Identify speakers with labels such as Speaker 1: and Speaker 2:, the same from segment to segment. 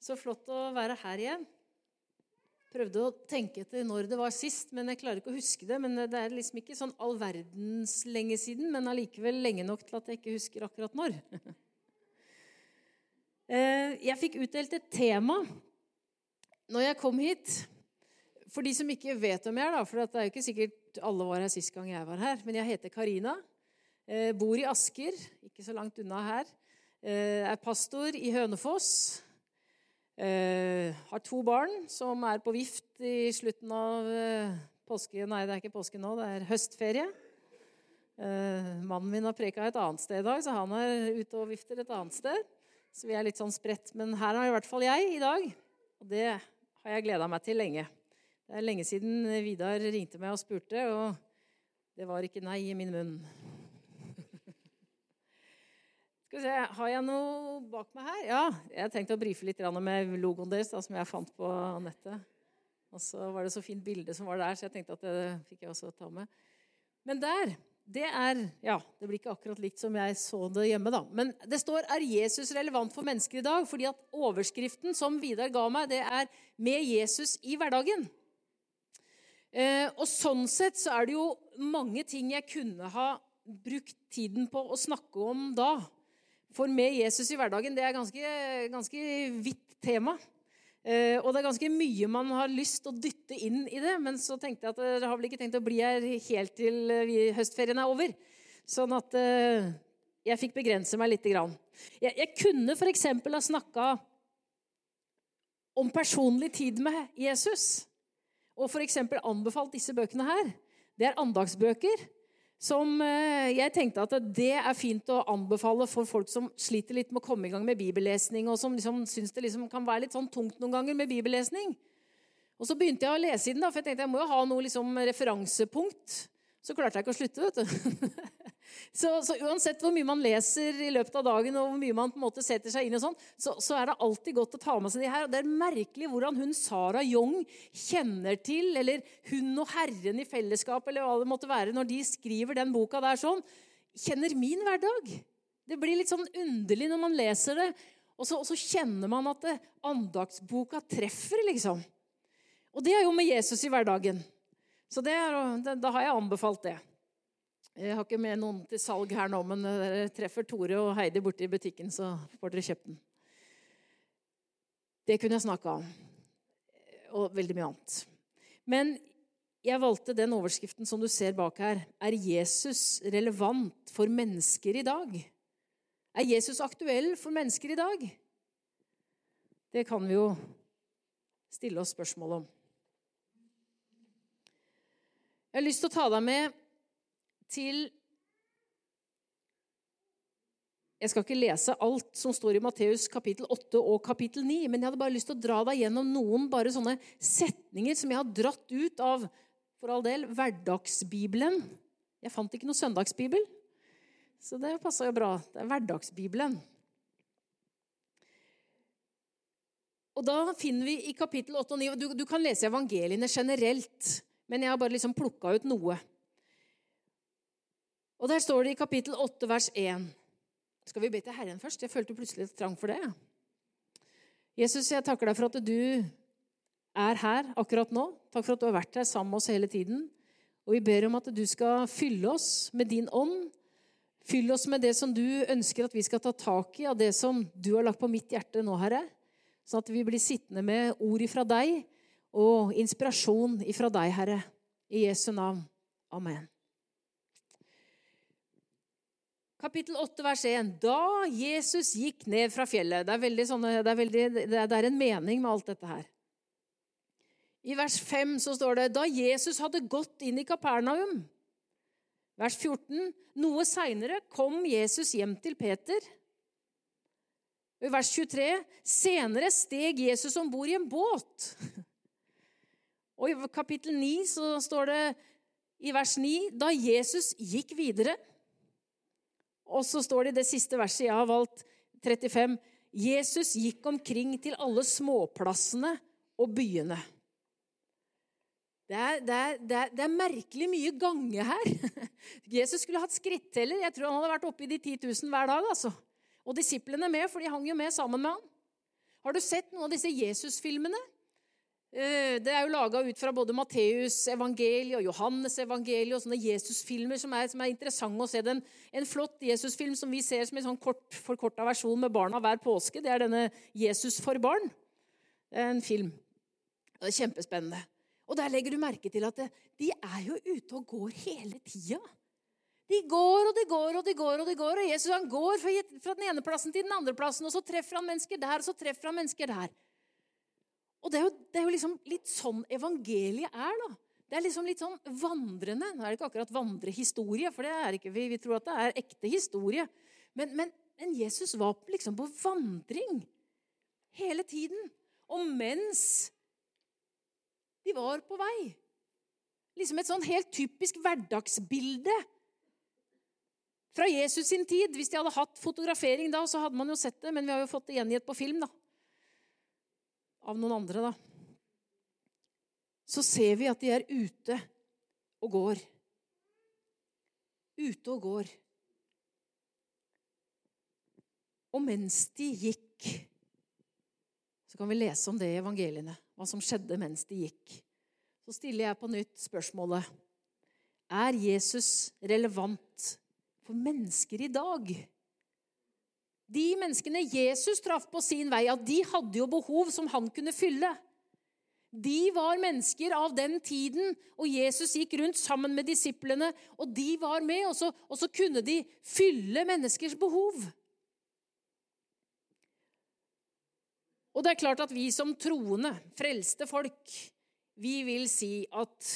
Speaker 1: Så flott å være her igjen. Prøvde å tenke etter når det var sist, men jeg klarer ikke å huske det. Men Det er liksom ikke sånn all verdens lenge siden, men allikevel lenge nok til at jeg ikke husker akkurat når. Eh, jeg fikk utdelt et tema når jeg kom hit. For de som ikke vet hvem jeg er, da, for det er jo ikke sikkert alle var her sist gang jeg var her, men jeg heter Karina. Eh, bor i Asker, ikke så langt unna her. Eh, er pastor i Hønefoss. Uh, har to barn som er på vift i slutten av uh, påske... Nei, det er ikke påske nå, det er høstferie. Uh, mannen min har preka et annet sted i dag, så han er ute og vifter et annet sted. Så vi er litt sånn spredt. Men her har i hvert fall jeg i dag. Og det har jeg gleda meg til lenge. Det er lenge siden Vidar ringte meg og spurte, og det var ikke nei i min munn. Skal vi se, Har jeg noe bak meg her? Ja, jeg tenkte å brife litt med logoen deres, da, som jeg fant på nettet. Og så var det så fint bilde som var der, så jeg tenkte at det fikk jeg også ta med. Men der, det er Ja, det blir ikke akkurat likt som jeg så det hjemme, da. Men det står 'Er Jesus relevant for mennesker i dag?' Fordi at overskriften som Vidar ga meg, det er 'Med Jesus i hverdagen'. Eh, og sånn sett så er det jo mange ting jeg kunne ha brukt tiden på å snakke om da. For med Jesus i hverdagen, det er ganske, ganske vidt tema. Uh, og det er ganske mye man har lyst til å dytte inn i det. Men så tenkte jeg at dere har vel ikke tenkt å bli her helt til eh, høstferien er over. Sånn at uh, jeg fikk begrense meg lite grann. Jeg, jeg kunne f.eks. ha snakka om personlig tid med Jesus. Og f.eks. anbefalt disse bøkene her. Det er andagsbøker som eh, jeg tenkte at det er fint å anbefale for folk som sliter litt med å komme i gang med bibellesning, og som liksom syns det liksom kan være litt sånn tungt noen ganger med bibellesning. Og Så begynte jeg å lese i den, da, for jeg tenkte jeg må jo ha noe liksom referansepunkt. Så klarte jeg ikke å slutte. vet du. Så, så, uansett hvor mye man leser i løpet av dagen, og hvor mye man på en måte setter seg inn i sånn, så, så, er det alltid godt å ta med seg de her. Og det er merkelig hvordan hun Sara Young kjenner til, eller hun og Herren i fellesskap, eller hva det måtte være, når de skriver den boka der sånn, kjenner min hverdag. Det blir litt sånn underlig når man leser det, og så, og så kjenner man at det, andagsboka treffer, liksom. Og det er jo med Jesus i hverdagen. Så er, da har jeg anbefalt det. Jeg har ikke med noen til salg her nå, men dere treffer Tore og Heidi borte i butikken, så får dere kjøpt den. Det kunne jeg snakka om. Og veldig mye annet. Men jeg valgte den overskriften som du ser bak her. Er Jesus relevant for mennesker i dag? Er Jesus aktuell for mennesker i dag? Det kan vi jo stille oss spørsmål om. Jeg har lyst til å ta deg med til Jeg skal ikke lese alt som står i Matteus kapittel 8 og kapittel 9, men jeg hadde bare lyst til å dra deg gjennom noen bare sånne setninger som jeg har dratt ut av for all del, hverdagsbibelen. Jeg fant ikke noe søndagsbibel, så det passa jo bra. Det er hverdagsbibelen. Og da finner vi i kapittel 8 og 9 Du, du kan lese evangeliene generelt. Men jeg har bare liksom plukka ut noe. Og der står det i kapittel 8, vers 1. Skal vi be til Herren først? Jeg følte plutselig et trang for det. Jesus, jeg takker deg for at du er her akkurat nå. Takk for at du har vært her sammen med oss hele tiden. Og vi ber om at du skal fylle oss med din ånd. Fyll oss med det som du ønsker at vi skal ta tak i, av det som du har lagt på mitt hjerte nå, Herre. Sånn at vi blir sittende med ord ifra deg og inspirasjon ifra deg, Herre. I Jesu navn. Amen. Kapittel 8, vers 1. Da Jesus gikk ned fra fjellet Det er, sånne, det er, veldig, det er en mening med alt dette her. I vers 5 så står det da Jesus hadde gått inn i Kapernaum. Vers 14. Noe seinere kom Jesus hjem til Peter. I vers 23. Senere steg Jesus om bord i en båt. Og i kapittel 9 så står det i vers 9 da Jesus gikk videre. Og så står det i det siste verset jeg har valgt, 35, Jesus gikk omkring til alle småplassene og byene. Det er, det, er, det, er, det er, merkelig mye gange her. Jesus skulle hatt skritteller. Jeg tror han hadde vært oppe i de 10 000 hver dag. altså. Og disiplene med, for de hang jo med sammen med han. Har du sett noen av disse Jesus-filmene? Eh, det er jo laga ut fra både Matteus evangeliet og Johannes evangeliet og sånne Jesus-filmer som er, som er interessante å se. Den, en flott Jesus-film som vi ser som en sånn kort, forkorta versjon med barna hver påske, det er denne 'Jesus for barn'. Det er en film. Det er kjempespennende. Og der legger du merke til at det, de er jo ute og går hele tida. De går og de går og de går, og de går, og Jesus han går fra den ene plassen til den andre plassen, og så treffer han mennesker der, og så treffer han mennesker der. Og det er, jo, det er jo liksom litt sånn evangeliet er, da. Det er liksom litt sånn vandrende. Nå er det ikke akkurat vandrehistorie, for det er ikke vi. Vi tror at det er ekte historie. Men, men, men Jesus var liksom på vandring hele tiden. Og mens de var på vei Liksom et sånn helt typisk hverdagsbilde fra Jesus sin tid. Hvis de hadde hatt fotografering da, så hadde man jo sett det, men vi har jo fått det gjengitt på film. da av noen andre, da, så ser vi at de er ute og går. Ute og går. Og mens de gikk Så kan vi lese om det i evangeliene, hva som skjedde mens de gikk. Så stiller jeg på nytt spørsmålet Er Jesus relevant for mennesker i dag? De menneskene Jesus traff på sin vei, ja, de hadde jo behov som han kunne fylle. De var mennesker av den tiden, og Jesus gikk rundt sammen med disiplene. Og de var med, og så, og så kunne de fylle menneskers behov. Og det er klart at vi som troende, frelste folk, vi vil si at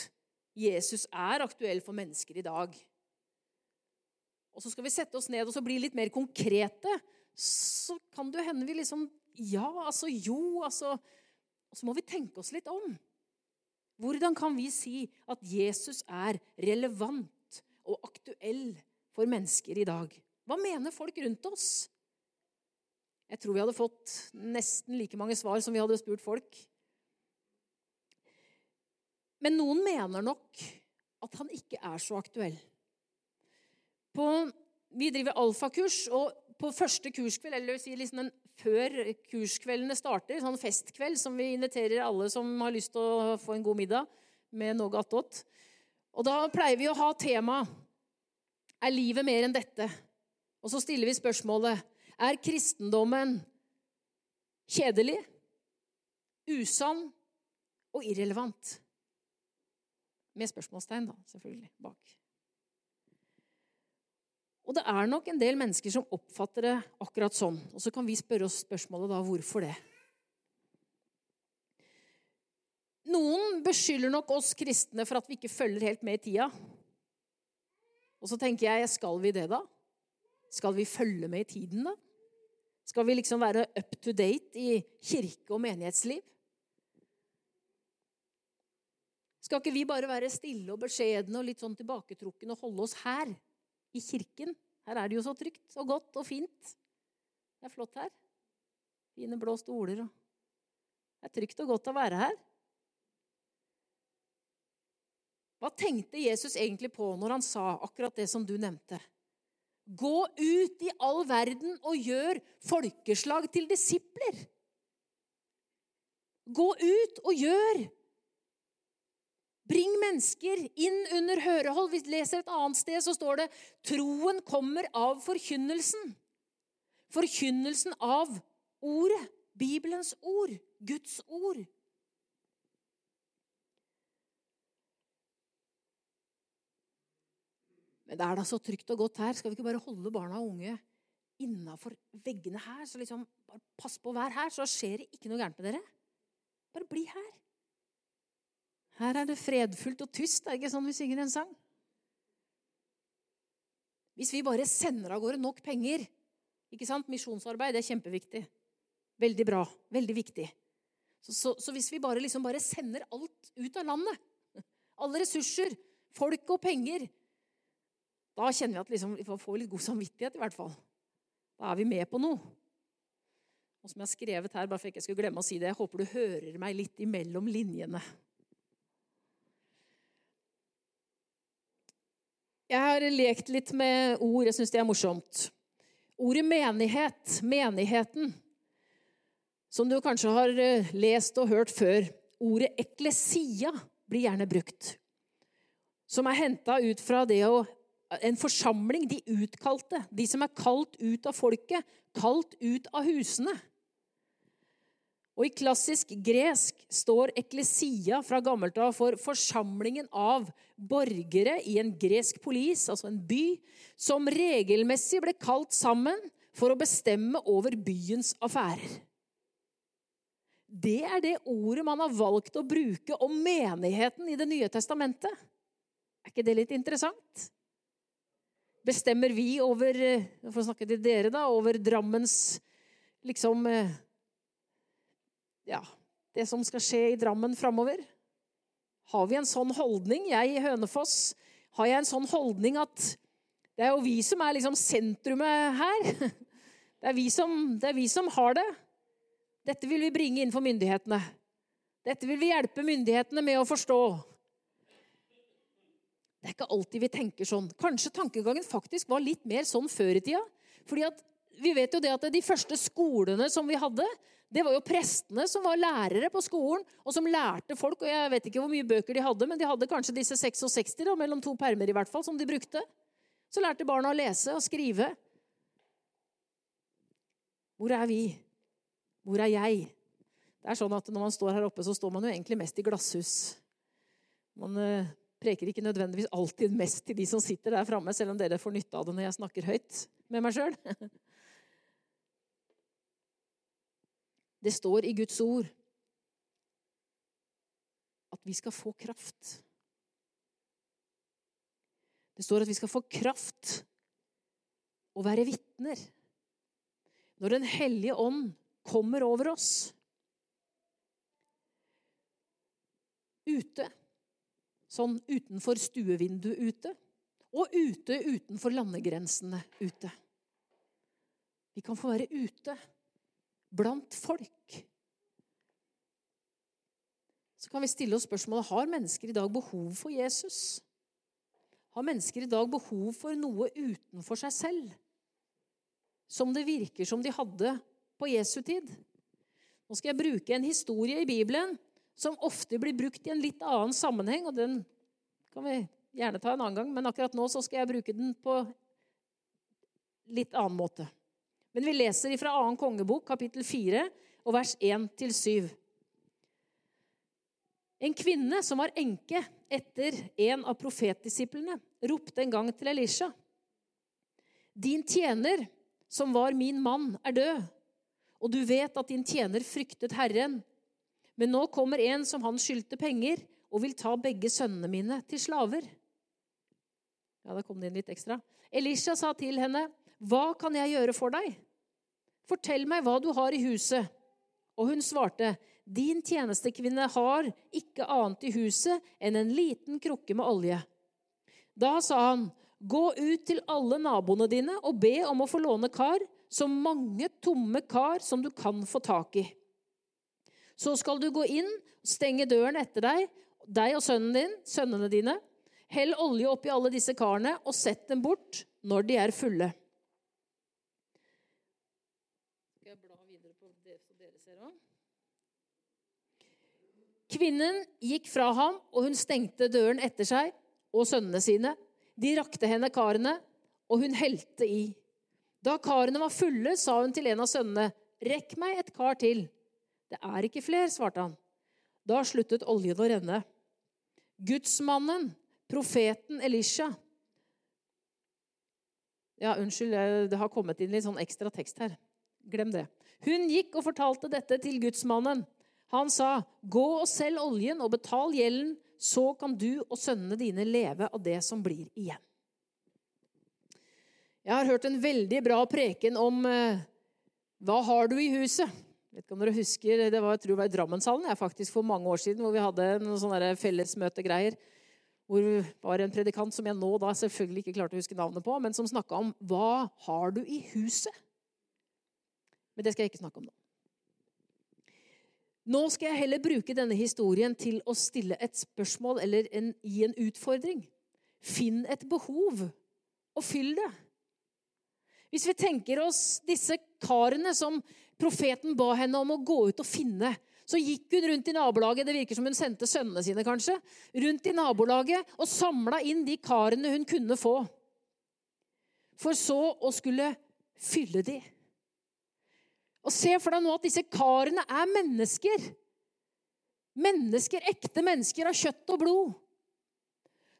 Speaker 1: Jesus er aktuell for mennesker i dag. Og så skal vi sette oss ned og bli litt mer konkrete så kan det hende vi liksom Ja, altså jo, altså Og så må vi tenke oss litt om. Hvordan kan vi si at Jesus er relevant og aktuell for mennesker i dag? Hva mener folk rundt oss? Jeg tror vi hadde fått nesten like mange svar som vi hadde spurt folk. Men noen mener nok at han ikke er så aktuell. På, vi driver alfakurs, og på første kurskveld, eller si liksom før kurskveldene starter, sånn festkveld som vi inviterer alle som har lyst til å få en god middag med noe attåt. Og da pleier vi å ha tema Er livet mer enn dette? Og så stiller vi spørsmålet Er kristendommen kjedelig, usann og irrelevant? Med spørsmålstegn, da, selvfølgelig, bak. Og det er nok en del mennesker som oppfatter det akkurat sånn. Og så kan vi spørre oss spørsmålet da hvorfor det. Noen beskylder nok oss kristne for at vi ikke følger helt med i tida. Og så tenker jeg, skal vi det, da? Skal vi følge med i tiden, da? Skal vi liksom være up to date i kirke- og menighetsliv? Skal ikke vi bare være stille og beskjedne og litt sånn tilbaketrukne og holde oss her? I kirken. Her er det jo så trygt og godt og fint. Det er flott her. Fine blå stoler og Det er trygt og godt å være her. Hva tenkte Jesus egentlig på når han sa akkurat det som du nevnte? Gå ut i all verden og gjør folkeslag til disipler. Gå ut og gjør Bring mennesker inn under hørehold. Vi leser et annet sted, så står det troen kommer av forkynnelsen. Forkynnelsen av ordet. Bibelens ord. Guds ord. Men det er da så trygt og godt her. Skal vi ikke bare holde barna og unge innafor veggene her? Så liksom, bare Pass på å være her, så skjer det ikke noe gærent med dere. Bare bli her. Her er det fredfullt og tyst. Det er ikke sånn vi synger en sang. Hvis vi bare sender av gårde nok penger ikke sant? Misjonsarbeid er kjempeviktig. Veldig bra. Veldig viktig. Så, så, så hvis vi bare, liksom bare sender alt ut av landet, alle ressurser, folk og penger Da kjenner vi at liksom, vi får litt god samvittighet, i hvert fall. Da er vi med på noe. Og som jeg har skrevet her, bare for ikke jeg skulle glemme å si det, jeg håper du hører meg litt imellom linjene. Jeg har lekt litt med ord. Jeg syns det er morsomt. Ordet menighet, menigheten, som du kanskje har eh, lest og hørt før. Ordet eklesia blir gjerne brukt. Som er henta ut fra det å En forsamling, de utkalte. De som er kalt ut av folket. Kalt ut av husene. Og I klassisk gresk står eklesia fra gammelt av for forsamlingen av borgere i en gresk polis, altså en by, som regelmessig ble kalt sammen for å bestemme over byens affærer. Det er det ordet man har valgt å bruke om menigheten i Det nye testamentet. Er ikke det litt interessant? Bestemmer vi over eh, For å snakke til dere, da. Over Drammens liksom eh, Ja, det som skal skje i Drammen framover? Har vi en sånn holdning? Jeg i Hønefoss har jeg en sånn holdning at det er jo vi som er liksom sentrumet her. Det er, som, det er vi som har det. Dette vil vi bringe inn for myndighetene. Dette vil vi hjelpe myndighetene med å forstå. Det er ikke alltid vi tenker sånn. Kanskje tankegangen faktisk var litt mer sånn før i tida. Fordi at vi vet jo det at De første skolene som vi hadde, det var jo prestene som var lærere på skolen, og som lærte folk. og Jeg vet ikke hvor mye bøker de hadde, men de hadde kanskje disse 66 da, mellom to permer i hvert fall, som de brukte. Så lærte barna å lese og skrive. Hvor er vi? Hvor er jeg? Det er sånn at Når man står her oppe, så står man jo egentlig mest i glasshus. Man uh, preker ikke nødvendigvis alltid mest til de som sitter der framme, selv om dere får nytte av det når jeg snakker høyt med meg sjøl. Det står i Guds ord at vi skal få kraft. Det står at vi skal få kraft og være vitner når Den hellige ånd kommer over oss. Ute, sånn utenfor stuevinduet ute, og ute utenfor landegrensene ute. Vi kan få være ute blant folk. Så kan vi stille oss spørsmålet har mennesker i dag behov for Jesus. Har mennesker i dag behov for noe utenfor seg selv? som det virker som de hadde på Jesu tid. Nå skal jeg bruke en historie i Bibelen som ofte blir brukt i en litt annen sammenheng. og Den kan vi gjerne ta en annen gang, men akkurat nå skal jeg bruke den på litt annen måte. Men vi leser fra 2. kongebok, kapittel 4, og vers 1-7. En kvinne som var enke etter en av profetdisiplene, ropte en gang til Elisha. Din tjener som var min mann, er død, og du vet at din tjener fryktet Herren. Men nå kommer en som han skyldte penger, og vil ta begge sønnene mine til slaver. Ja, da kom det inn litt ekstra. Elisha sa til henne, 'Hva kan jeg gjøre for deg?' 'Fortell meg hva du har i huset.' Og hun svarte, 'Din tjenestekvinne har ikke annet i huset enn en liten krukke med olje.' Da sa han, Gå ut til alle naboene dine og be om å få låne kar, så mange tomme kar som du kan få tak i. Så skal du gå inn, stenge døren etter deg, deg og sønnen din, sønnene dine. Hell olje oppi alle disse karene og sett dem bort når de er fulle. Skal jeg bla videre på det så dere ser òg? Kvinnen gikk fra ham, og hun stengte døren etter seg og sønnene sine. De rakte henne karene, og hun helte i. Da karene var fulle, sa hun til en av sønnene, 'Rekk meg et kar til.' 'Det er ikke fler', svarte han. Da sluttet oljen å renne. Gudsmannen, profeten Elisha Ja, unnskyld, det har kommet inn litt sånn ekstra tekst her. Glem det. Hun gikk og fortalte dette til gudsmannen. Han sa, 'Gå og selg oljen og betal gjelden, så kan du og sønnene dine leve av det som blir igjen. Jeg har hørt en veldig bra preken om eh, hva har du i huset? Jeg vet ikke om dere husker, Det var jeg tror det var i Drammenshallen jeg, faktisk for mange år siden, hvor vi hadde noen sånne fellesmøtegreier. Hvor det var en predikant som jeg nå da selvfølgelig ikke klarte å huske navnet på, men som snakka om 'Hva har du i huset?' Men det skal jeg ikke snakke om nå. Nå skal jeg heller bruke denne historien til å stille et spørsmål eller en, gi en utfordring. Finn et behov, og fyll det. Hvis vi tenker oss disse karene som profeten ba henne om å gå ut og finne. Så gikk hun rundt i nabolaget det virker som hun sendte sønnene sine kanskje, rundt i nabolaget og samla inn de karene hun kunne få. For så å skulle fylle de. Og Se for deg nå at disse karene er mennesker. Mennesker, ekte mennesker av kjøtt og blod.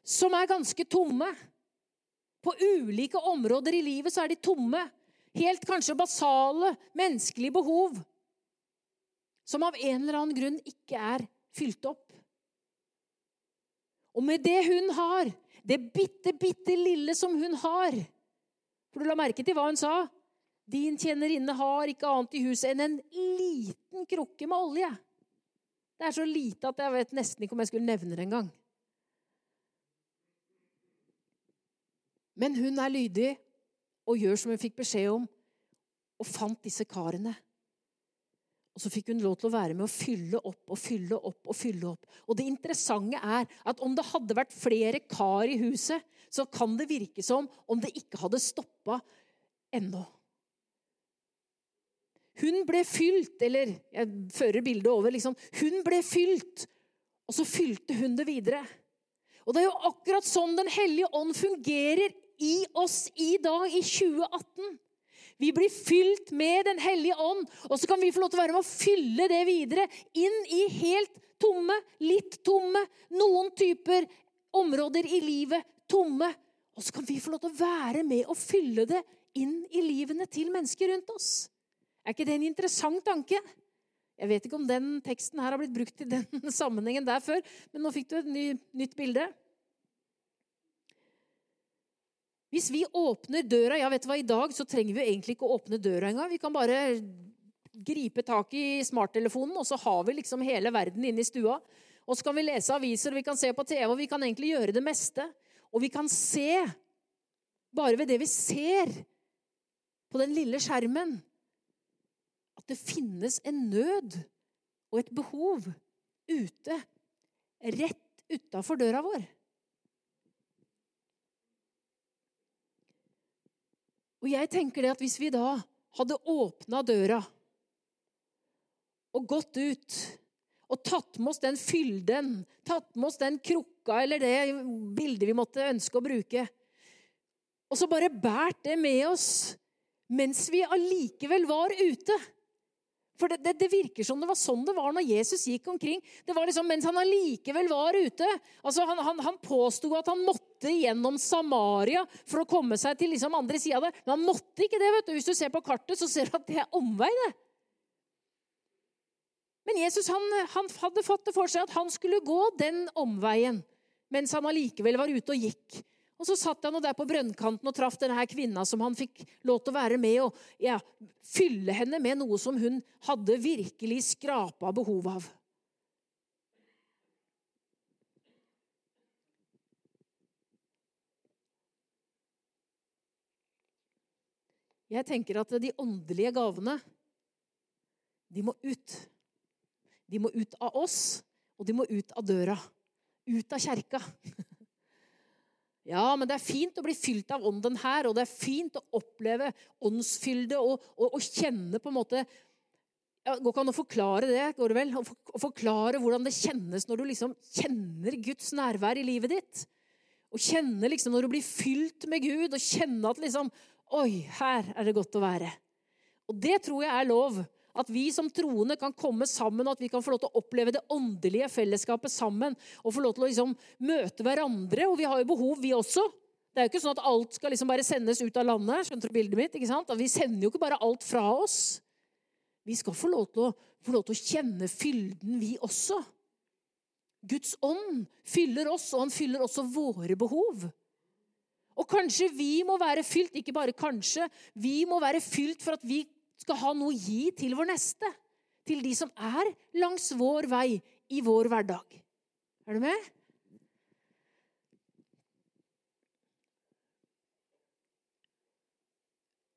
Speaker 1: Som er ganske tomme. På ulike områder i livet så er de tomme. Helt kanskje basale menneskelige behov som av en eller annen grunn ikke er fylt opp. Og med det hun har, det bitte, bitte lille som hun har For du la merke til hva hun sa? Din tjenerinne har ikke annet i huset enn en liten krukke med olje. Det er så lite at jeg vet nesten ikke om jeg skulle nevne det engang. Men hun er lydig og gjør som hun fikk beskjed om, og fant disse karene. Og så fikk hun lov til å være med å fylle opp og fylle opp og fylle opp. Og det interessante er at om det hadde vært flere kar i huset, så kan det virke som om det ikke hadde stoppa ennå. Hun ble fylt, eller jeg fører bildet over, liksom. Hun ble fylt, og så fylte hun det videre. Og det er jo akkurat sånn Den hellige ånd fungerer i oss i dag, i 2018. Vi blir fylt med Den hellige ånd, og så kan vi få lov til å være med å fylle det videre inn i helt tomme, litt tomme, noen typer områder i livet tomme. Og så kan vi få lov til å være med og fylle det inn i livene til mennesker rundt oss. Er ikke det en interessant tanke? Jeg vet ikke om den teksten her har blitt brukt i den sammenhengen der før, men nå fikk du et ny, nytt bilde. Hvis vi åpner døra ja, vet du hva, I dag så trenger vi egentlig ikke å åpne døra engang. Vi kan bare gripe tak i smarttelefonen, og så har vi liksom hele verden inne i stua. Og så kan vi lese aviser, og vi kan se på TV, og vi kan egentlig gjøre det meste. Og vi kan se, bare ved det vi ser på den lille skjermen, at det finnes en nød og et behov ute, rett utafor døra vår. Og jeg tenker det at hvis vi da hadde åpna døra og gått ut og tatt med oss den fylden, tatt med oss den krukka eller det bildet vi måtte ønske å bruke, og så bare båret det med oss mens vi allikevel var ute for det, det, det, virker som det var sånn det var når Jesus gikk omkring. Det var liksom, Mens han allikevel var ute altså Han, han, han påsto at han måtte gjennom Samaria for å komme seg til liksom andre sida det. Men han måtte ikke det. vet du. Hvis du ser på kartet, så ser du at det er omvei. det. Men Jesus han, han hadde fått det for seg at han skulle gå den omveien mens han allikevel var ute og gikk. Og Så satt han der på brønnkanten og traff denne kvinna som han fikk lov til å være med og ja, fylle henne med noe som hun hadde virkelig skrapa behov av. Jeg tenker at de åndelige gavene, de må ut. De må ut av oss, og de må ut av døra. Ut av kjerka. Ja, men det er fint å bli fylt av ånden her, og det er fint å oppleve åndsfylde og, og, og, kjenne på en måte ja, Går ikke an å forklare det, går det vel? Å forklare hvordan det kjennes når du liksom kjenner Guds nærvær i livet ditt. Og kjenne liksom når du blir fylt med Gud, og kjenne at liksom Oi, her er det godt å være. Og det tror jeg er lov. At vi som troende kan komme sammen, og at vi kan få lov til å oppleve det åndelige fellesskapet sammen. Og få lov til å liksom møte hverandre. Og vi har jo behov, vi også. Det er jo ikke sånn at alt skal liksom bare sendes ut av landet. skjønner du bildet mitt? ikke sant? Vi sender jo ikke bare alt fra oss. Vi skal få lov til å, lov til å kjenne fylden, vi også. Guds ånd fyller oss, og han fyller også våre behov. Og kanskje vi må være fylt, ikke bare kanskje, vi må være fylt for at vi skal ha noe å gi til vår neste. Til de som er langs vår vei i vår hverdag. Er du med?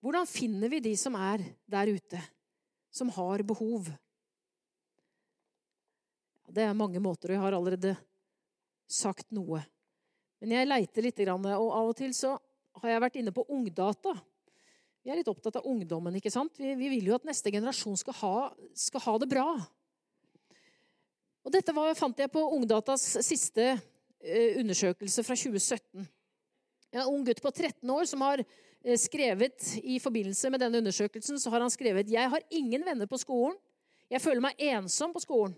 Speaker 1: Hvordan finner vi de som er der ute, som har behov? Det er mange måter, og jeg har allerede sagt noe. Men jeg leiter litt, og av og til så har jeg vært inne på Ungdata. Vi er litt opptatt av ungdommen. ikke sant? Vi, vi vil jo at neste generasjon skal ha, skal ha, det bra. Og Dette var, fant jeg på Ungdatas siste eh, undersøkelse fra 2017. En ung gutt på 13 år som har eh, skrevet i forbindelse med denne undersøkelsen, så har han skrevet jeg har ingen venner på skolen. Jeg føler meg ensom på skolen.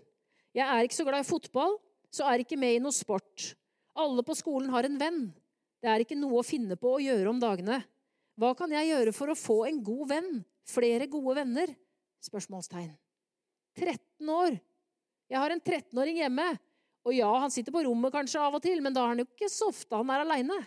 Speaker 1: Jeg er ikke så glad i fotball, så er ikke med i noe sport. Alle på skolen har en venn. Det er ikke noe å finne på å gjøre om dagene. Hva kan jeg gjøre for å få en god venn? Flere gode venner? Spørsmålstegn. 13 år. Jeg har en 13-åring hjemme. Og ja, han sitter på rommet kanskje av og til, men da er han jo ikke så ofte han er aleine.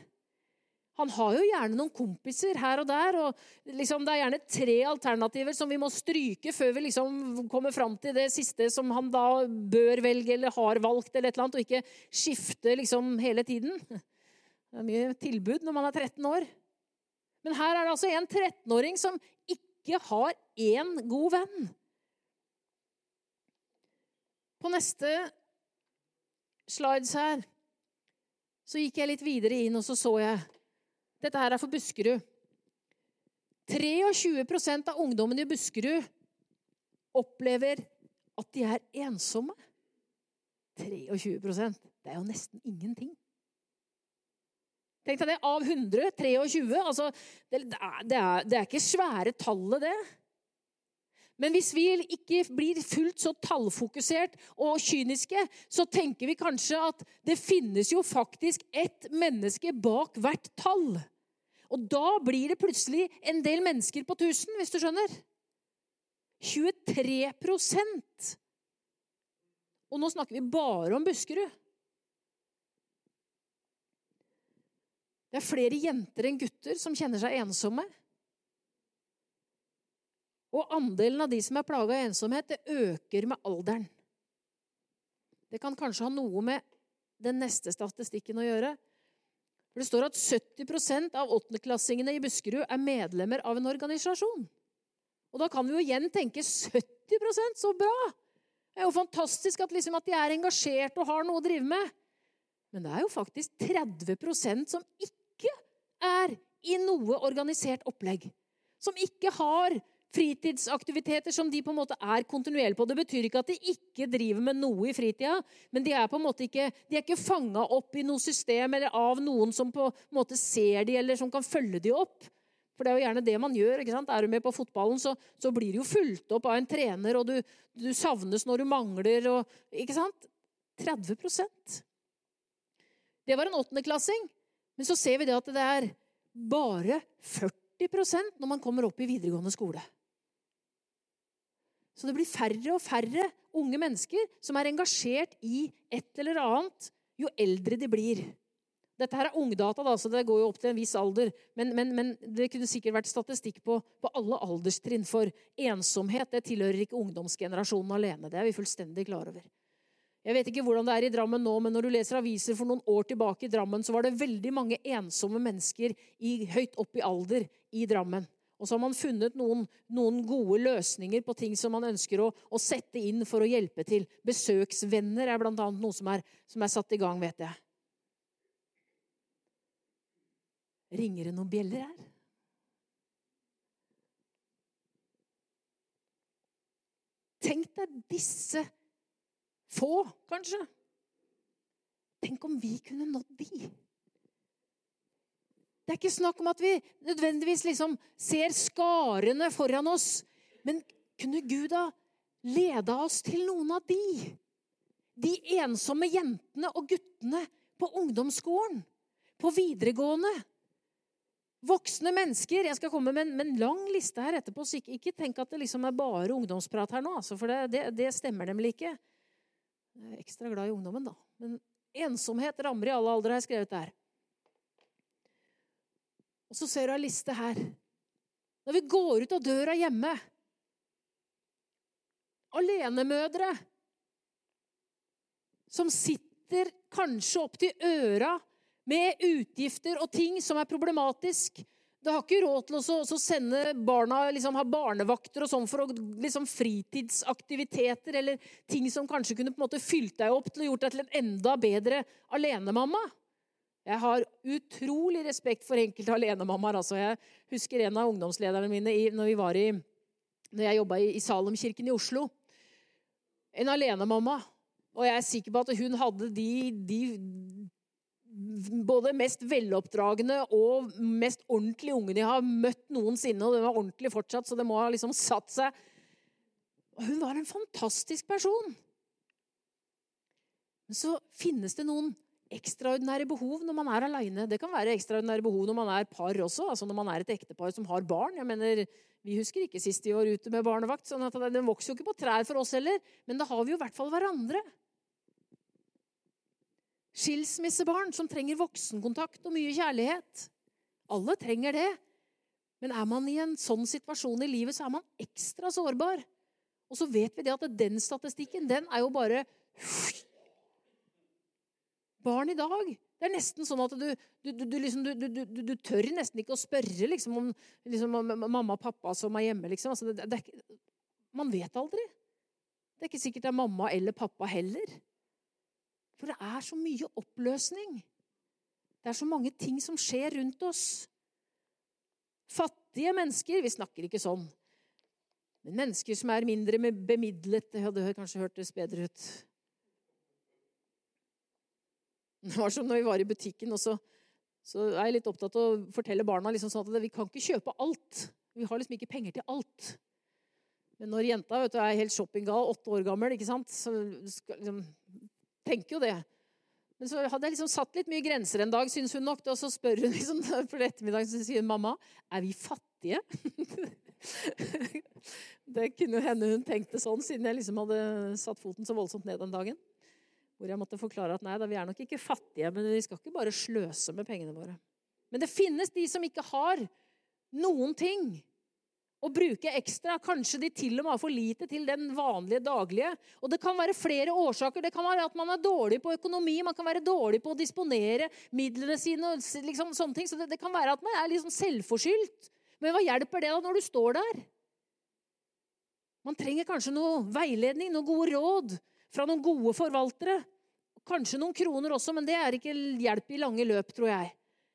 Speaker 1: Han har jo gjerne noen kompiser her og der, og liksom det er gjerne tre alternativer som vi må stryke før vi liksom kommer fram til det siste som han da bør velge eller har valgt, eller et eller annet, og ikke skifte liksom hele tiden. Det er mye tilbud når man er 13 år. Men her er det altså en 13-åring som ikke har én god venn. På neste slides her så gikk jeg litt videre inn, og så så jeg dette her er for Buskerud. 23% av ungdommen i Buskerud opplever at de er ensomme. 23% Det er jo nesten ingenting. Tenk deg det. Av 100 23. Altså, det, det, er, det er ikke svære tallet, det. Men hvis vi ikke blir fullt så tallfokusert og kyniske, så tenker vi kanskje at det finnes jo faktisk ett menneske bak hvert tall. Og da blir det plutselig en del mennesker på 1000, hvis du skjønner. 23% Og nå snakker vi bare om Buskerud. Det er flere jenter enn gutter som kjenner seg ensomme. Og andelen av de som er plaga av ensomhet, det øker med alderen. Det kan kanskje ha noe med den neste statistikken å gjøre. For Det står at 70% av åttendeklassingene i Buskerud er medlemmer av en organisasjon. Og da kan vi jo igjen tenke 70% så bra! Det er jo fantastisk at, liksom, at de er engasjert og har noe å drive med. Men det er jo faktisk 30% som ikke er i noe organisert opplegg. Som ikke har fritidsaktiviteter som de på en måte er kontinuerlige på. Det betyr ikke at de ikke driver med noe i fritida, men de er på en måte ikke, de ikke fanga opp i noe system eller av noen som på en måte ser de, eller som kan følge de opp. For det er jo gjerne det man gjør. ikke sant? Er du med på fotballen, så, så blir du jo fulgt opp av en trener, og du, du savnes når du mangler. Og, ikke sant? 30% Det var en åttendeklassing. Men så ser vi det at det er bare 40% når man kommer opp i videregående skole. Så det blir færre og færre unge mennesker som er engasjert i et eller annet jo eldre de blir. Dette her er ungdata, da, så det går jo opp til en viss alder. Men, men, men det kunne sikkert vært statistikk på, på, alle alderstrinn. For ensomhet det tilhører ikke ungdomsgenerasjonen alene. Det er vi fullstendig klar over. Jeg vet ikke hvordan det er i Drammen nå, men når du leser aviser for noen år tilbake i Drammen, så var det veldig mange ensomme mennesker i, høyt opp i alder i Drammen. Og så har man funnet noen, noen gode løsninger på ting som man ønsker å, å, sette inn for å hjelpe til. Besøksvenner er bl.a. noe som er, som er satt i gang, vet jeg. Ringer det noen bjeller her? Tenk deg disse få, kanskje. Tenk om vi kunne nådd de. Det er ikke snakk om at vi nødvendigvis liksom ser skarene foran oss. Men kunne Gud ha leda oss til noen av de? De ensomme jentene og guttene på ungdomsskolen, på videregående. Voksne mennesker. Jeg skal komme med en, med en lang liste her etterpå. så Ikke, ikke tenk at det liksom er bare ungdomsprat her nå, altså, for det, det, det stemmer nemlig ikke. Jeg er ekstra glad i ungdommen, da. Men ensomhet rammer i alle aldre, har jeg skrevet der. Og så ser du ei liste her. Når vi går ut av døra hjemme Alenemødre som sitter kanskje opp til øra med utgifter og ting som er problematisk. Du har ikke råd til å, sende barna liksom, ha barnevakter og sånn for liksom, fritidsaktiviteter eller ting som kanskje kunne på en måte fylt deg opp til å gjort deg til en enda bedre alenemamma. Jeg har utrolig respekt for enkelte alenemammaer. Altså, jeg husker en av ungdomslederne mine i, når, vi var i, når jeg jobba i, i Salemkirken i Oslo. En alenemamma. Og jeg er sikker på at hun hadde de, de både mest veloppdragne og mest ordentlige ungen jeg har møtt noensinne. Og den var ordentlig fortsatt, så det må ha liksom satt seg. Og hun var en fantastisk person. Men så finnes det noen ekstraordinære behov når man er aleine. Det kan være ekstraordinære behov når man er par også, altså når man er et ektepar som har barn. Jeg mener, Vi husker ikke sist i år ute med barnevakt. sånn at Den vokser jo ikke på trær for oss heller, men da har vi jo i hvert fall hverandre. Skilsmissebarn som trenger voksenkontakt og mye kjærlighet. Alle trenger det. Men er man i en sånn situasjon i livet, så er man ekstra sårbar. Og så vet vi det at den statistikken, den er jo bare Barn i dag det er nesten sånn at du, du, du, liksom, du tør nesten ikke å spørre liksom, om, liksom, om, mamma og pappa som er hjemme. Liksom. Altså, det, det er, man vet aldri. Det er ikke sikkert det er mamma eller pappa heller. For det er så mye oppløsning. Det er så mange ting som skjer rundt oss. Fattige mennesker Vi snakker ikke sånn. Men mennesker som er mindre bemidlet Det hadde kanskje hørtes bedre ut. Det var som når vi var i butikken, og så, så er jeg litt opptatt av å fortelle barna liksom sånn at vi kan ikke kjøpe alt. Vi har liksom ikke penger til alt. Men når jenta vet du, er helt shoppinggal, åtte år gammel, ikke sant, så skal, liksom, tenker jo det. Men så hadde jeg liksom satt litt mye grenser en dag, syns hun nok. Og så spør hun liksom, for ettermiddag så sier hun, mamma, er vi fattige? det kunne hende hun tenkte sånn, siden jeg liksom hadde satt foten så voldsomt ned den dagen. Hvor jeg måtte forklare at nei da, vi er nok ikke fattige, men vi skal ikke bare sløse med pengene våre. Men det finnes de som ikke har noen ting å bruke ekstra. Kanskje de til og med har for lite til den vanlige daglige. Og det kan være flere årsaker. Det kan være at man er dårlig på økonomi, man kan være dårlig på å disponere midlene sine. og liksom sånne ting. Så det, det kan være at man er liksom selvforskyldt. Men hva hjelper det da når du står der? Man trenger kanskje noe veiledning, noen gode råd fra noen gode forvaltere. Kanskje noen kroner også, men det er ikke hjelp i lange løp, tror jeg.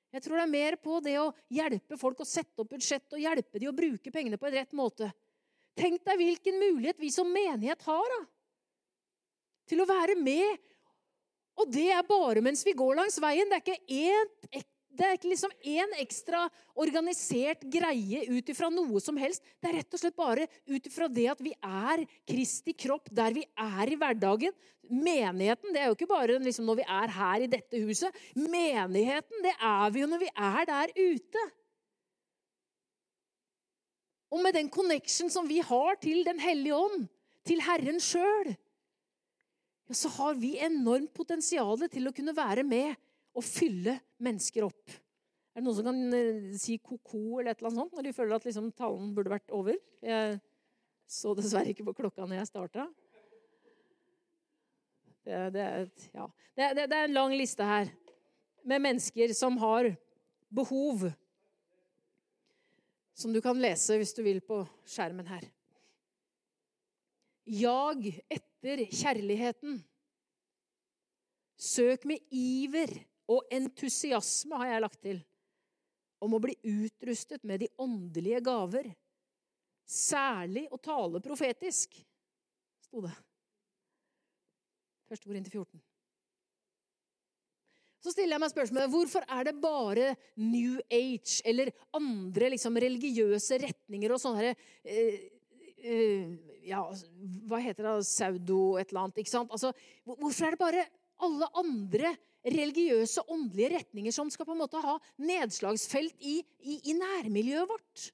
Speaker 1: Jeg tror det er mer på det å hjelpe folk å sette opp budsjett og hjelpe dem å bruke pengene på en rett måte. Tenk deg hvilken mulighet vi som menighet har da, til å være med. Og det er bare mens vi går langs veien. Det er ikke én det er ikke liksom én ekstra organisert greie ut ifra noe som helst. Det er rett og slett bare ut ifra det at vi er Kristi kropp der vi er i hverdagen. Menigheten det er jo ikke bare liksom når vi er her i dette huset. Menigheten det er vi jo når vi er der ute. Og med den connection som vi har til Den hellige ånd, til Herren sjøl, ja, så har vi enormt potensial til å kunne være med å fylle mennesker opp. Er det noen som kan eh, si ko-ko eller et eller annet sånt når de føler at liksom, talen burde vært over? Jeg så dessverre ikke på klokka når jeg starta. Det, det, ja. det, det, er en lang liste her med mennesker som har behov. Som du kan lese hvis du vil på skjermen her. Jag etter kjærligheten. Søk med iver og entusiasme, har jeg lagt til, om å bli utrustet med de åndelige gaver. Særlig å tale profetisk, sto det. Første ord inntil 14. Så stiller jeg meg spørsmålet hvorfor er det bare New Age eller andre liksom, religiøse retninger og sånne eh, eh, ja, Hva heter det? Saudo et eller annet. ikke sant? Altså, hvorfor er det bare alle andre religiøse, åndelige retninger som skal på en måte ha nedslagsfelt i, i, i nærmiljøet vårt.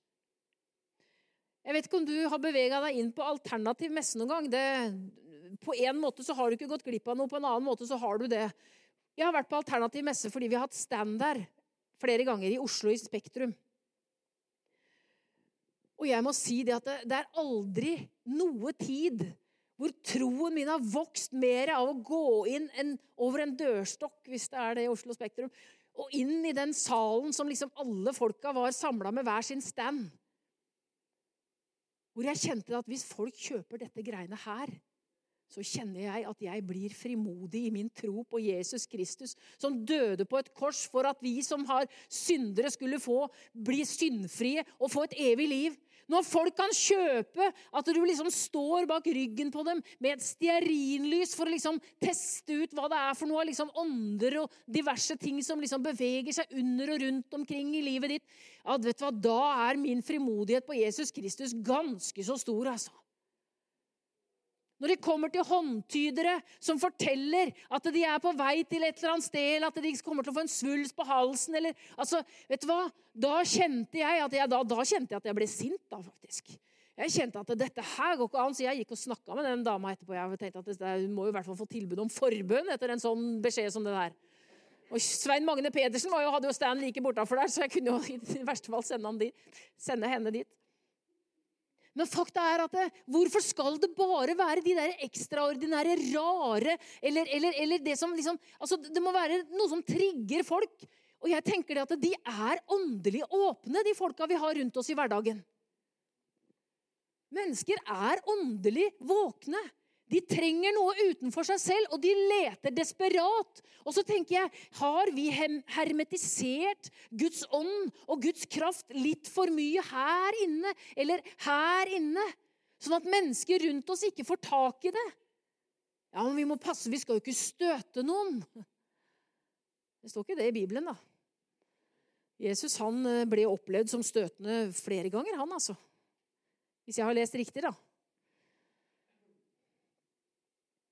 Speaker 1: Jeg vet ikke om du har bevega deg inn på alternativ messe noen gang. Det, på en måte så har du ikke gått glipp av noe, på en annen måte så har du det. Jeg har vært på alternativ messe fordi vi har hatt stand der flere ganger i Oslo i Spektrum. Og jeg må si det at det, det er aldri noe tid hvor troen min har vokst mer av å gå inn en, over en dørstokk, hvis det er det i Oslo Spektrum, og inn i den salen som liksom alle folka var samla med hver sin stand. Hvor jeg kjente at hvis folk kjøper dette greiene her, så kjenner jeg at jeg blir frimodig i min tro på Jesus Kristus, som døde på et kors for at vi som har syndere, skulle få bli syndfrie og få et evig liv. Når folk kan kjøpe at du liksom står bak ryggen på dem med et stearinlys for å liksom teste ut hva det er for noe av liksom ånder og diverse ting som liksom beveger seg under og rundt omkring i livet ditt, ja, vet du hva, da er min frimodighet på Jesus Kristus ganske så stor, altså. Når det kommer til håndtydere som forteller at de er på vei til et eller annet sted, eller at de kommer til å få en svulst på halsen eller, altså, vet du hva? Da kjente jeg at jeg, da, da kjente jeg, at jeg ble sint, da, faktisk. Jeg kjente at dette her går ikke an, så jeg gikk og snakka med den dama etterpå. Jeg tenkte at Hun må jo i hvert fall få tilbud om forbønn etter en sånn beskjed som det der. Og Svein Magne Pedersen jo, hadde jo stand like bortafor der, så jeg kunne jo i verste fall sende, dit, sende henne dit. Men fakta er at det, hvorfor skal det bare være de der ekstraordinære, rare eller, eller, eller det som liksom altså Det må være noe som trigger folk. Og jeg tenker det at de er åndelig åpne, de folka vi har rundt oss i hverdagen. Mennesker er åndelig våkne. De trenger noe utenfor seg selv, og de leter desperat. Og så tenker jeg, har vi hermetisert Guds ånd og Guds kraft litt for mye her inne, eller her inne? Sånn at mennesker rundt oss ikke får tak i det. Ja, men vi må passe, vi skal jo ikke støte noen. Det står ikke det i Bibelen, da. Jesus han eh, ble opplevd som støtende flere ganger, han altså. Hvis jeg har lest riktig, da.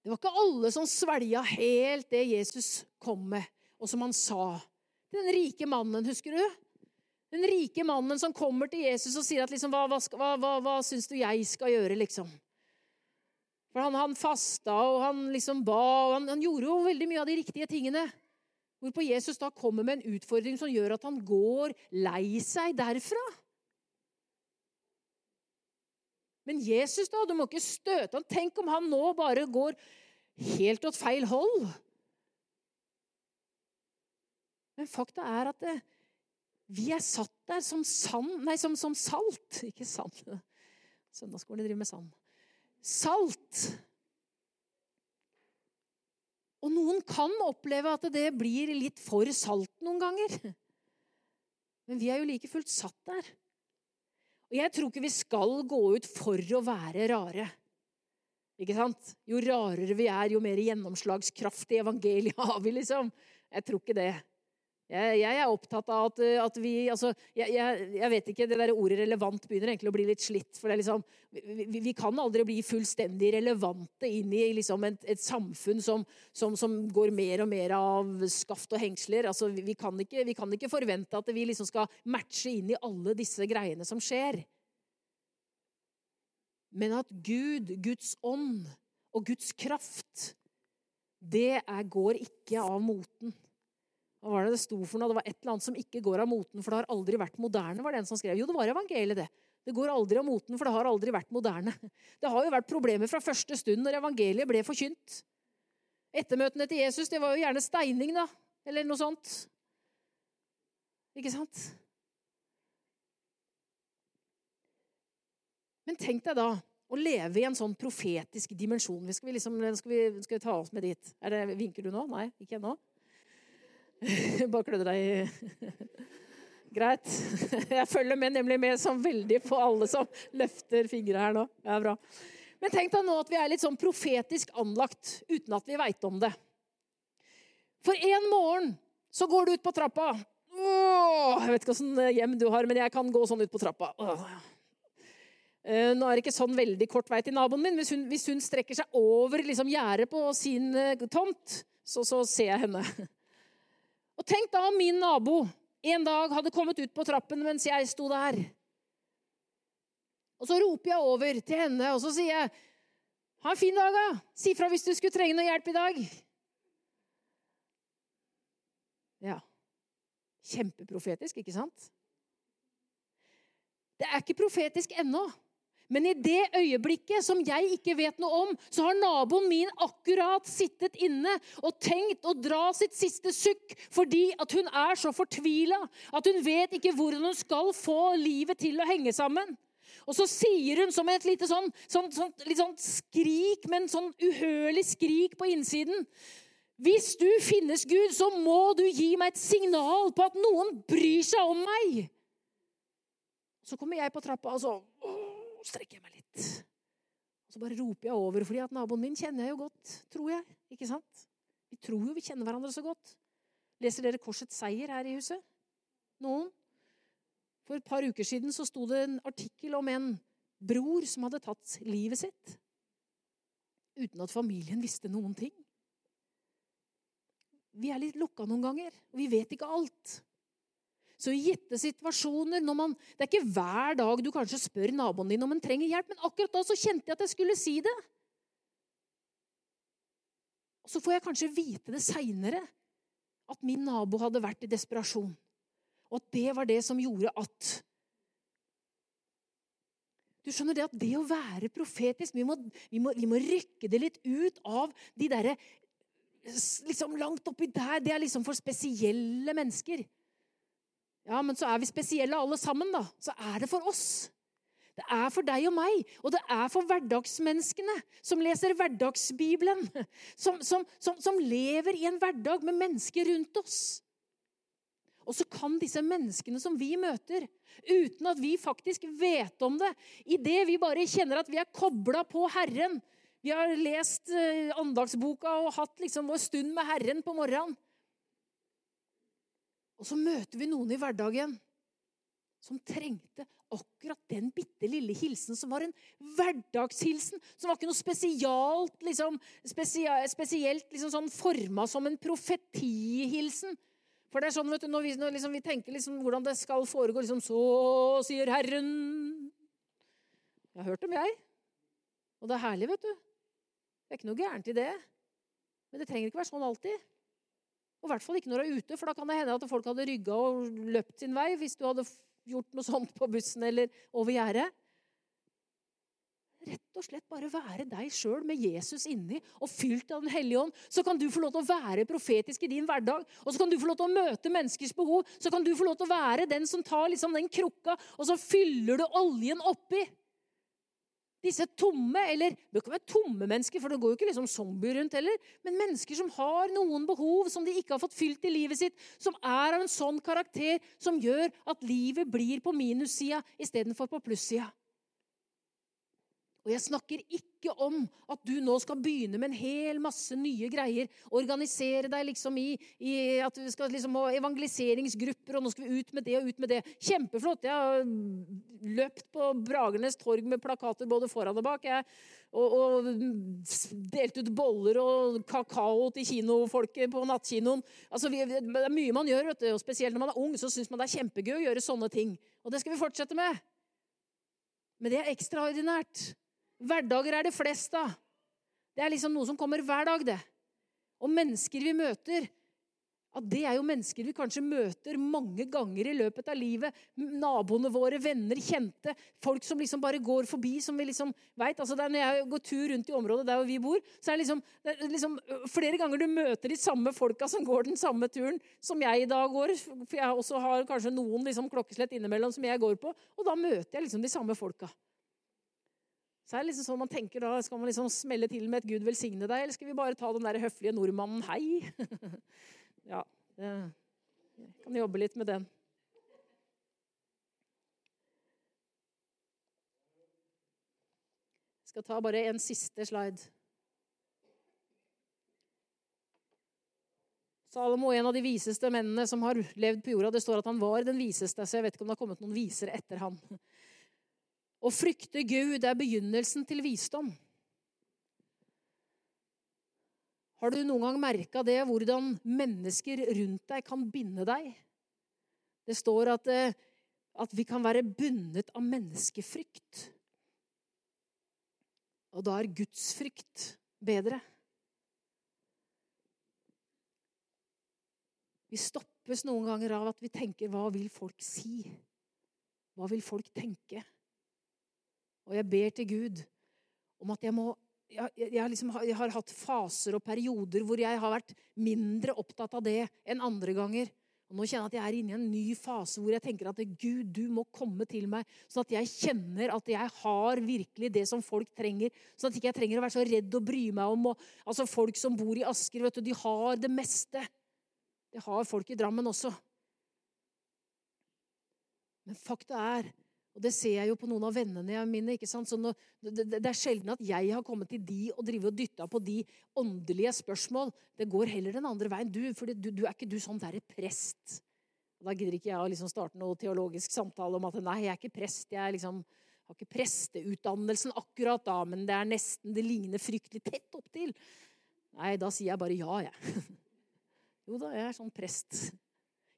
Speaker 1: Det var ikke alle som svelga helt det Jesus kom med, og som han sa. Den rike mannen, husker du? Den rike mannen som kommer til Jesus og sier at liksom, hva, hva, hva, hva syns du jeg skal gjøre, liksom? For han, han fasta, og han liksom ba, og han, han, gjorde jo veldig mye av de riktige tingene. Hvorpå Jesus da kommer med en utfordring som gjør at han går lei seg derfra. Men Jesus, da, du må ikke støte han. Tenk om han nå bare går helt åt feil hold. Men fakta er at det, vi er satt der som, sand, nei, som, som salt. Ikke sand. Søndagsskolen driver med sand. Salt. Og noen kan oppleve at det blir litt for salt noen ganger. Men vi er jo like fullt satt der. Og jeg tror ikke vi skal gå ut for å være rare. Ikke sant? Jo rarere vi er, jo mer gjennomslagskraft i evangeliet har vi, liksom. Jeg tror ikke det. Jeg, jeg er opptatt av at, at vi altså, jeg, jeg, jeg, vet ikke, Det der ordet 'relevant' begynner egentlig å bli litt slitt. for liksom, vi, vi kan aldri bli fullstendig relevante inn i liksom, et, et, samfunn som, som, som, går mer og mer av skaft og hengsler. Altså, vi, vi, kan ikke, vi, kan ikke, forvente at vi liksom skal matche inn i alle disse greiene som skjer. Men at Gud, Guds ånd og Guds kraft, det er, går ikke av moten. Hva var det det sto for noe? Det var et eller annet som ikke går av moten, for det har aldri vært moderne. var det en som skrev. Jo, det var evangeliet, det. Det går aldri av moten, for det har aldri vært moderne. Det har jo vært problemer fra første stund når evangeliet ble forkynt. Ettermøtene til Jesus det var jo gjerne steining, da. Eller noe sånt. Ikke sant? Men tenk deg da å leve i en sånn profetisk dimensjon. Skal vi, liksom, skal vi, skal vi ta oss med dit? Det, vinker du nå? Nei, ikke ennå? Bare klødde deg i Greit. Jeg følger med nemlig med sånn veldig på alle som løfter fingre her nå. Ja, bra. Men tenk deg nå at vi er litt sånn profetisk anlagt uten at vi veit om det. For en morgen så går du ut på trappa. Åh, jeg vet ikke åssen hjem du har, men jeg kan gå sånn ut på trappa. Åh. Eh, nå er det ikke sånn veldig kort vei til naboen min. Hvis hun, hvis hun strekker seg over liksom, gjerdet på sin eh, tomt, så, så ser jeg henne. Og tenk da om min nabo en dag hadde kommet ut på trappen mens jeg sto der. Og så roper jeg over til henne, og så sier jeg, 'Ha en fin dag, da. Si fra hvis du skulle trenge noe hjelp i dag.' Ja. Kjempeprofetisk, ikke sant? Det er ikke profetisk ennå. Men i det øyeblikket som jeg ikke vet noe om, så har naboen min akkurat sittet inne og tenkt å dra sitt siste sukk fordi at hun er så fortvila at hun vet ikke hvordan hun skal få livet til å henge sammen. Og så sier hun som et lite sånn, sånn, sånn, sånn skrik, men sånn uhørlig skrik på innsiden. Hvis du finnes, Gud, så må du gi meg et signal på at noen bryr seg om meg. Så kommer jeg på trappa, og så å, strekker jeg meg litt. Og så bare roper jeg over, fordi at naboen min kjenner jeg jo godt, tror jeg. Ikke sant? Vi tror jo vi kjenner hverandre så godt. Leser dere Korsets seier her i huset? Noen? For et par uker siden så sto det en artikkel om en bror som hadde tatt livet sitt. Uten at familien visste noen ting. Vi er litt lukka noen ganger, og vi vet ikke alt. Så i gitte situasjoner man, Det er ikke hver dag du kanskje spør naboen din om han trenger hjelp, men akkurat da så kjente jeg at jeg skulle si det. Og Så får jeg kanskje vite det seinere, at min nabo hadde vært i desperasjon. Og at det var det som gjorde at Du skjønner det at det å være profetisk Vi må, vi må, vi må rykke det litt ut av de derre liksom Langt oppi der. Det er liksom for spesielle mennesker. Ja, men så er vi spesielle alle sammen, da. Så er det for oss. Det er for deg og meg, og det er for hverdagsmenneskene som leser hverdagsbibelen. Som, som, som, som lever i en hverdag med mennesker rundt oss. Og så kan disse menneskene som vi møter, uten at vi faktisk vet om det, idet vi bare kjenner at vi er kobla på Herren Vi har lest eh, andagsboka og hatt liksom vår stund med Herren på morgenen. Og så møter vi noen i hverdagen som trengte akkurat den bitte lille hilsen som var en hverdagshilsen. Som var ikke noe spesialt, liksom, spesielt liksom sånn forma som en profetihilsen. For det er sånn, vet du, Når vi, når liksom, vi tenker liksom, hvordan det skal foregå liksom, Så sier Herren Jeg har hørt dem, jeg. Og det er herlig, vet du. Det er ikke noe gærent i det. Men det trenger ikke være sånn alltid. Og i hvert fall ikke når du er ute, for da kan det hende at folk hadde rygga og løpt sin vei hvis du hadde gjort noe sånt på bussen eller over gjerdet. Rett og slett bare være deg sjøl med Jesus inni og fylt av Den hellige ånd. Så kan du få lov til å være profetisk i din hverdag. Og så kan du få lov til å møte menneskers behov. Så kan du få lov til å være den som tar liksom den krukka, og så fyller du oljen oppi. Disse tomme, eller det kan være tomme mennesker, for det går jo ikke liksom zombie rundt heller, men mennesker som har noen behov som de ikke har fått fylt i livet sitt, som er av en sånn karakter som gjør at livet blir på minussida istedenfor på plussida. Og jeg snakker ikke om at du nå skal begynne med en hel masse nye greier. Organisere deg liksom i, i at du skal liksom ha evangeliseringsgrupper, og nå skal vi ut med det og ut med det. Kjempeflott. Jeg har løpt på Bragernes torg med plakater både foran og bak. Jeg, og, og delt ut boller og kakao til kinofolket på nattkinoen. Altså, vi, det er mye man gjør, vet du, og spesielt når man er ung, så syns man det er kjempegøy å gjøre sånne ting. Og det skal vi fortsette med. Men det er ekstraordinært. Hverdager er det flest av. Det er liksom noe som kommer hver dag, det. Og mennesker vi møter, ja, det er jo mennesker vi kanskje møter mange ganger i løpet av livet. Naboene våre, venner, kjente. Folk som liksom bare går forbi, som vi liksom vet. Altså Når jeg går tur rundt i området der hvor vi bor, så er det liksom, det er liksom flere ganger du møter de samme folka som går den samme turen som jeg i dag går. For jeg også har kanskje noen liksom klokkeslett innimellom som jeg går på. Og da møter jeg liksom de samme folka. Så er det liksom sånn man tenker da, Skal man liksom smelle til med et 'Gud velsigne deg', eller skal vi bare ta den der høflige nordmannen 'hei'? ja, jeg kan jobbe litt med den. Jeg skal ta bare en siste slide. Salomo, en av de viseste mennene som har levd på jorda. Det står at han var den viseste, så jeg vet ikke om det har kommet noen visere etter han. Å frykte Gud er begynnelsen til visdom. Har du noen gang merka det, hvordan mennesker rundt deg kan binde deg? Det står at, eh, at vi kan være bundet av menneskefrykt. Og da er gudsfrykt bedre. Vi stoppes noen ganger av at vi tenker 'hva vil folk si'? Hva vil folk tenke? Og jeg ber til Gud om at jeg må jeg, jeg, liksom, jeg, har hatt faser og perioder hvor jeg har vært mindre opptatt av det enn andre ganger. Og Nå kjenner jeg at jeg er inne i en ny fase hvor jeg tenker at Gud, du må komme til meg, sånn at jeg kjenner at jeg har virkelig det som folk trenger. Sånn at jeg ikke trenger å være så redd og bry meg om og, altså Folk som bor i Asker, vet du, de har det meste. Det har folk i Drammen også. Men fakta er og det ser jeg jo på noen av vennene mine. ikke sant? Nå, det, det, er sjelden at jeg har kommet til de og drive og dytta på de åndelige spørsmål. Det går heller den andre veien. Du, for du, du er ikke du sånn derre prest. Og da gidder ikke jeg å liksom starte noe teologisk samtale om at nei, jeg er ikke prest. Jeg liksom, har ikke presteutdannelsen akkurat da, men det er nesten, det ligner fryktelig tett opptil. Nei, da sier jeg bare ja, jeg. Jo da, jeg er sånn prest.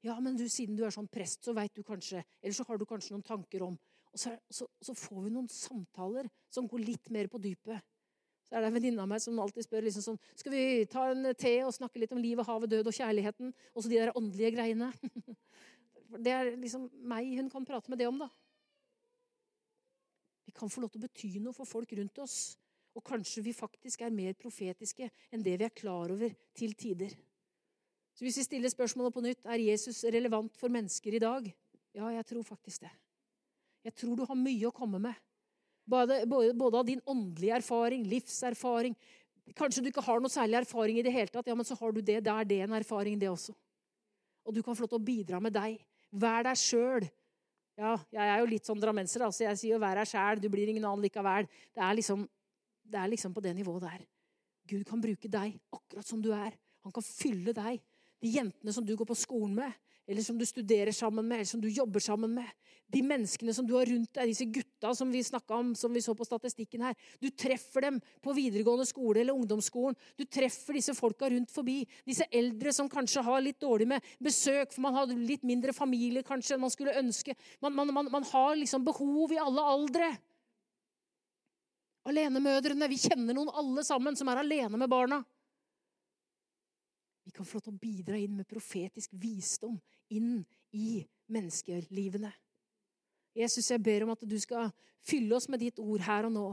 Speaker 1: Ja, men du, siden du er sånn prest, så veit du kanskje Eller så har du kanskje noen tanker om Og så, så, så får vi noen samtaler som går litt mer på dypet. Så er det en venninne av meg som alltid spør liksom sånn Skal vi ta en te og snakke litt om livet, havet, død og kjærligheten? Og så de der åndelige greiene. Det er liksom meg hun kan prate med det om, da. Vi kan få lov til å bety noe for folk rundt oss. Og kanskje vi faktisk er mer profetiske enn det vi er klar over til tider. Så hvis vi stiller spørsmålet på nytt er Jesus relevant for mennesker i dag, ja, jeg tror faktisk det. Jeg tror du har mye å komme med. Både, både, av din åndelige erfaring, livserfaring Kanskje du ikke har noe særlig erfaring i det hele tatt, ja, men så har du det. Da er det en erfaring, det også. Og du kan få lov til å bidra med deg. Vær deg sjøl. Ja, jeg er jo litt sånn drammenser, altså jeg sier jo 'vær deg sjæl', du blir ingen annen likevel. Det er, liksom, det er liksom på det nivået der. Gud kan bruke deg akkurat som du er. Han kan fylle deg de jentene som du går på skolen med, eller som du studerer sammen med, eller som du jobber sammen med. De menneskene som du har rundt deg, disse gutta som vi om, som vi så på statistikken her. Du treffer dem på videregående skole eller ungdomsskolen. Du treffer disse folka rundt forbi. Disse eldre som kanskje har litt dårlig med besøk, for man har litt mindre familie kanskje enn man skulle ønske. Man, man, man, man har liksom behov i alle aldre. Alenemødrene. Vi kjenner noen alle sammen som er alene med barna. Vi kan få lov til å bidra inn med profetisk visdom inn i menneskelivene. Jesus, jeg ber om at du skal fylle oss med ditt ord her og nå.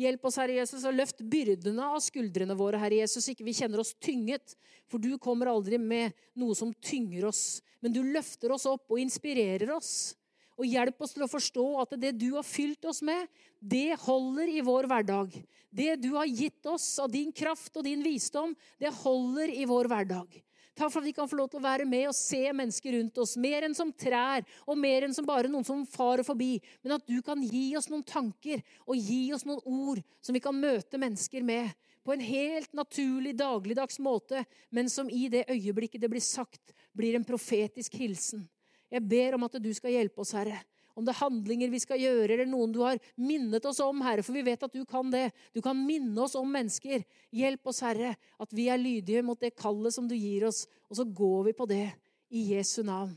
Speaker 1: Hjelp oss, Herre Jesus, og løft byrdene av skuldrene våre, Herre Jesus, ikke vi kjenner oss tynget. For du kommer aldri med noe som tynger oss, men du løfter oss opp og inspirerer oss. Og hjelp oss til å forstå at det du har fylt oss med, det holder i vår hverdag. Det du har gitt oss av din kraft og din visdom, det holder i vår hverdag. Takk for at vi kan få lov til å være med og se mennesker rundt oss, mer enn som trær og mer enn som bare noen som farer forbi. Men at du kan gi oss noen tanker og gi oss noen ord som vi kan møte mennesker med på en helt naturlig, dagligdags måte, men som i det øyeblikket det blir sagt, blir en profetisk hilsen. Jeg ber om at du skal hjelpe oss, Herre. Om det er handlinger vi skal gjøre, eller noen du har minnet oss om, Herre, for vi vet at du kan det. Du kan minne oss om mennesker. Hjelp oss, Herre, at vi er lydige mot det kallet som du gir oss, og så går vi på det i Jesu navn.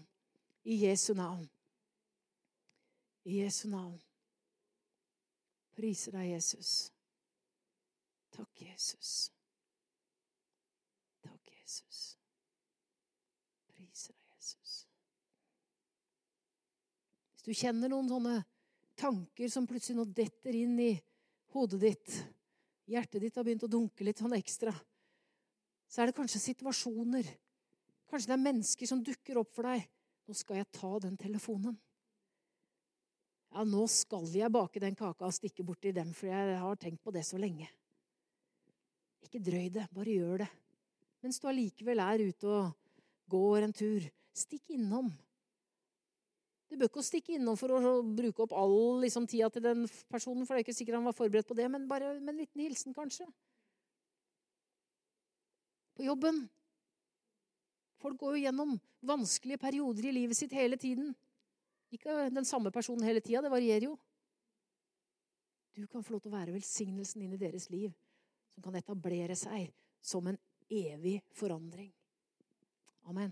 Speaker 1: I Jesu navn. I Jesu navn. Priser deg, Jesus. Takk, Jesus. Takk, Jesus. Hvis du kjenner noen sånne tanker som plutselig nå detter inn i hodet ditt, hjertet ditt har begynt å dunke litt sånn ekstra, så er det kanskje situasjoner, kanskje det er mennesker som dukker opp for deg. Nå skal jeg ta den telefonen. Ja, nå skal jeg bake den kaka og stikke borti dem, for jeg har tenkt på det så lenge. Ikke drøy det, bare gjør det. Mens du allikevel er ute og går en tur, stikk innom. Du bør ikke stikke innom for å bruke opp all liksom, tida til den personen, for det er ikke sikkert han var forberedt på det, men bare med en liten hilsen, kanskje. På jobben. Folk går jo gjennom vanskelige perioder i livet sitt hele tiden. Ikke den samme personen hele tida, det varierer jo. Du kan få lov til å være velsignelsen inn i deres liv, som kan etablere seg som en evig forandring. Amen.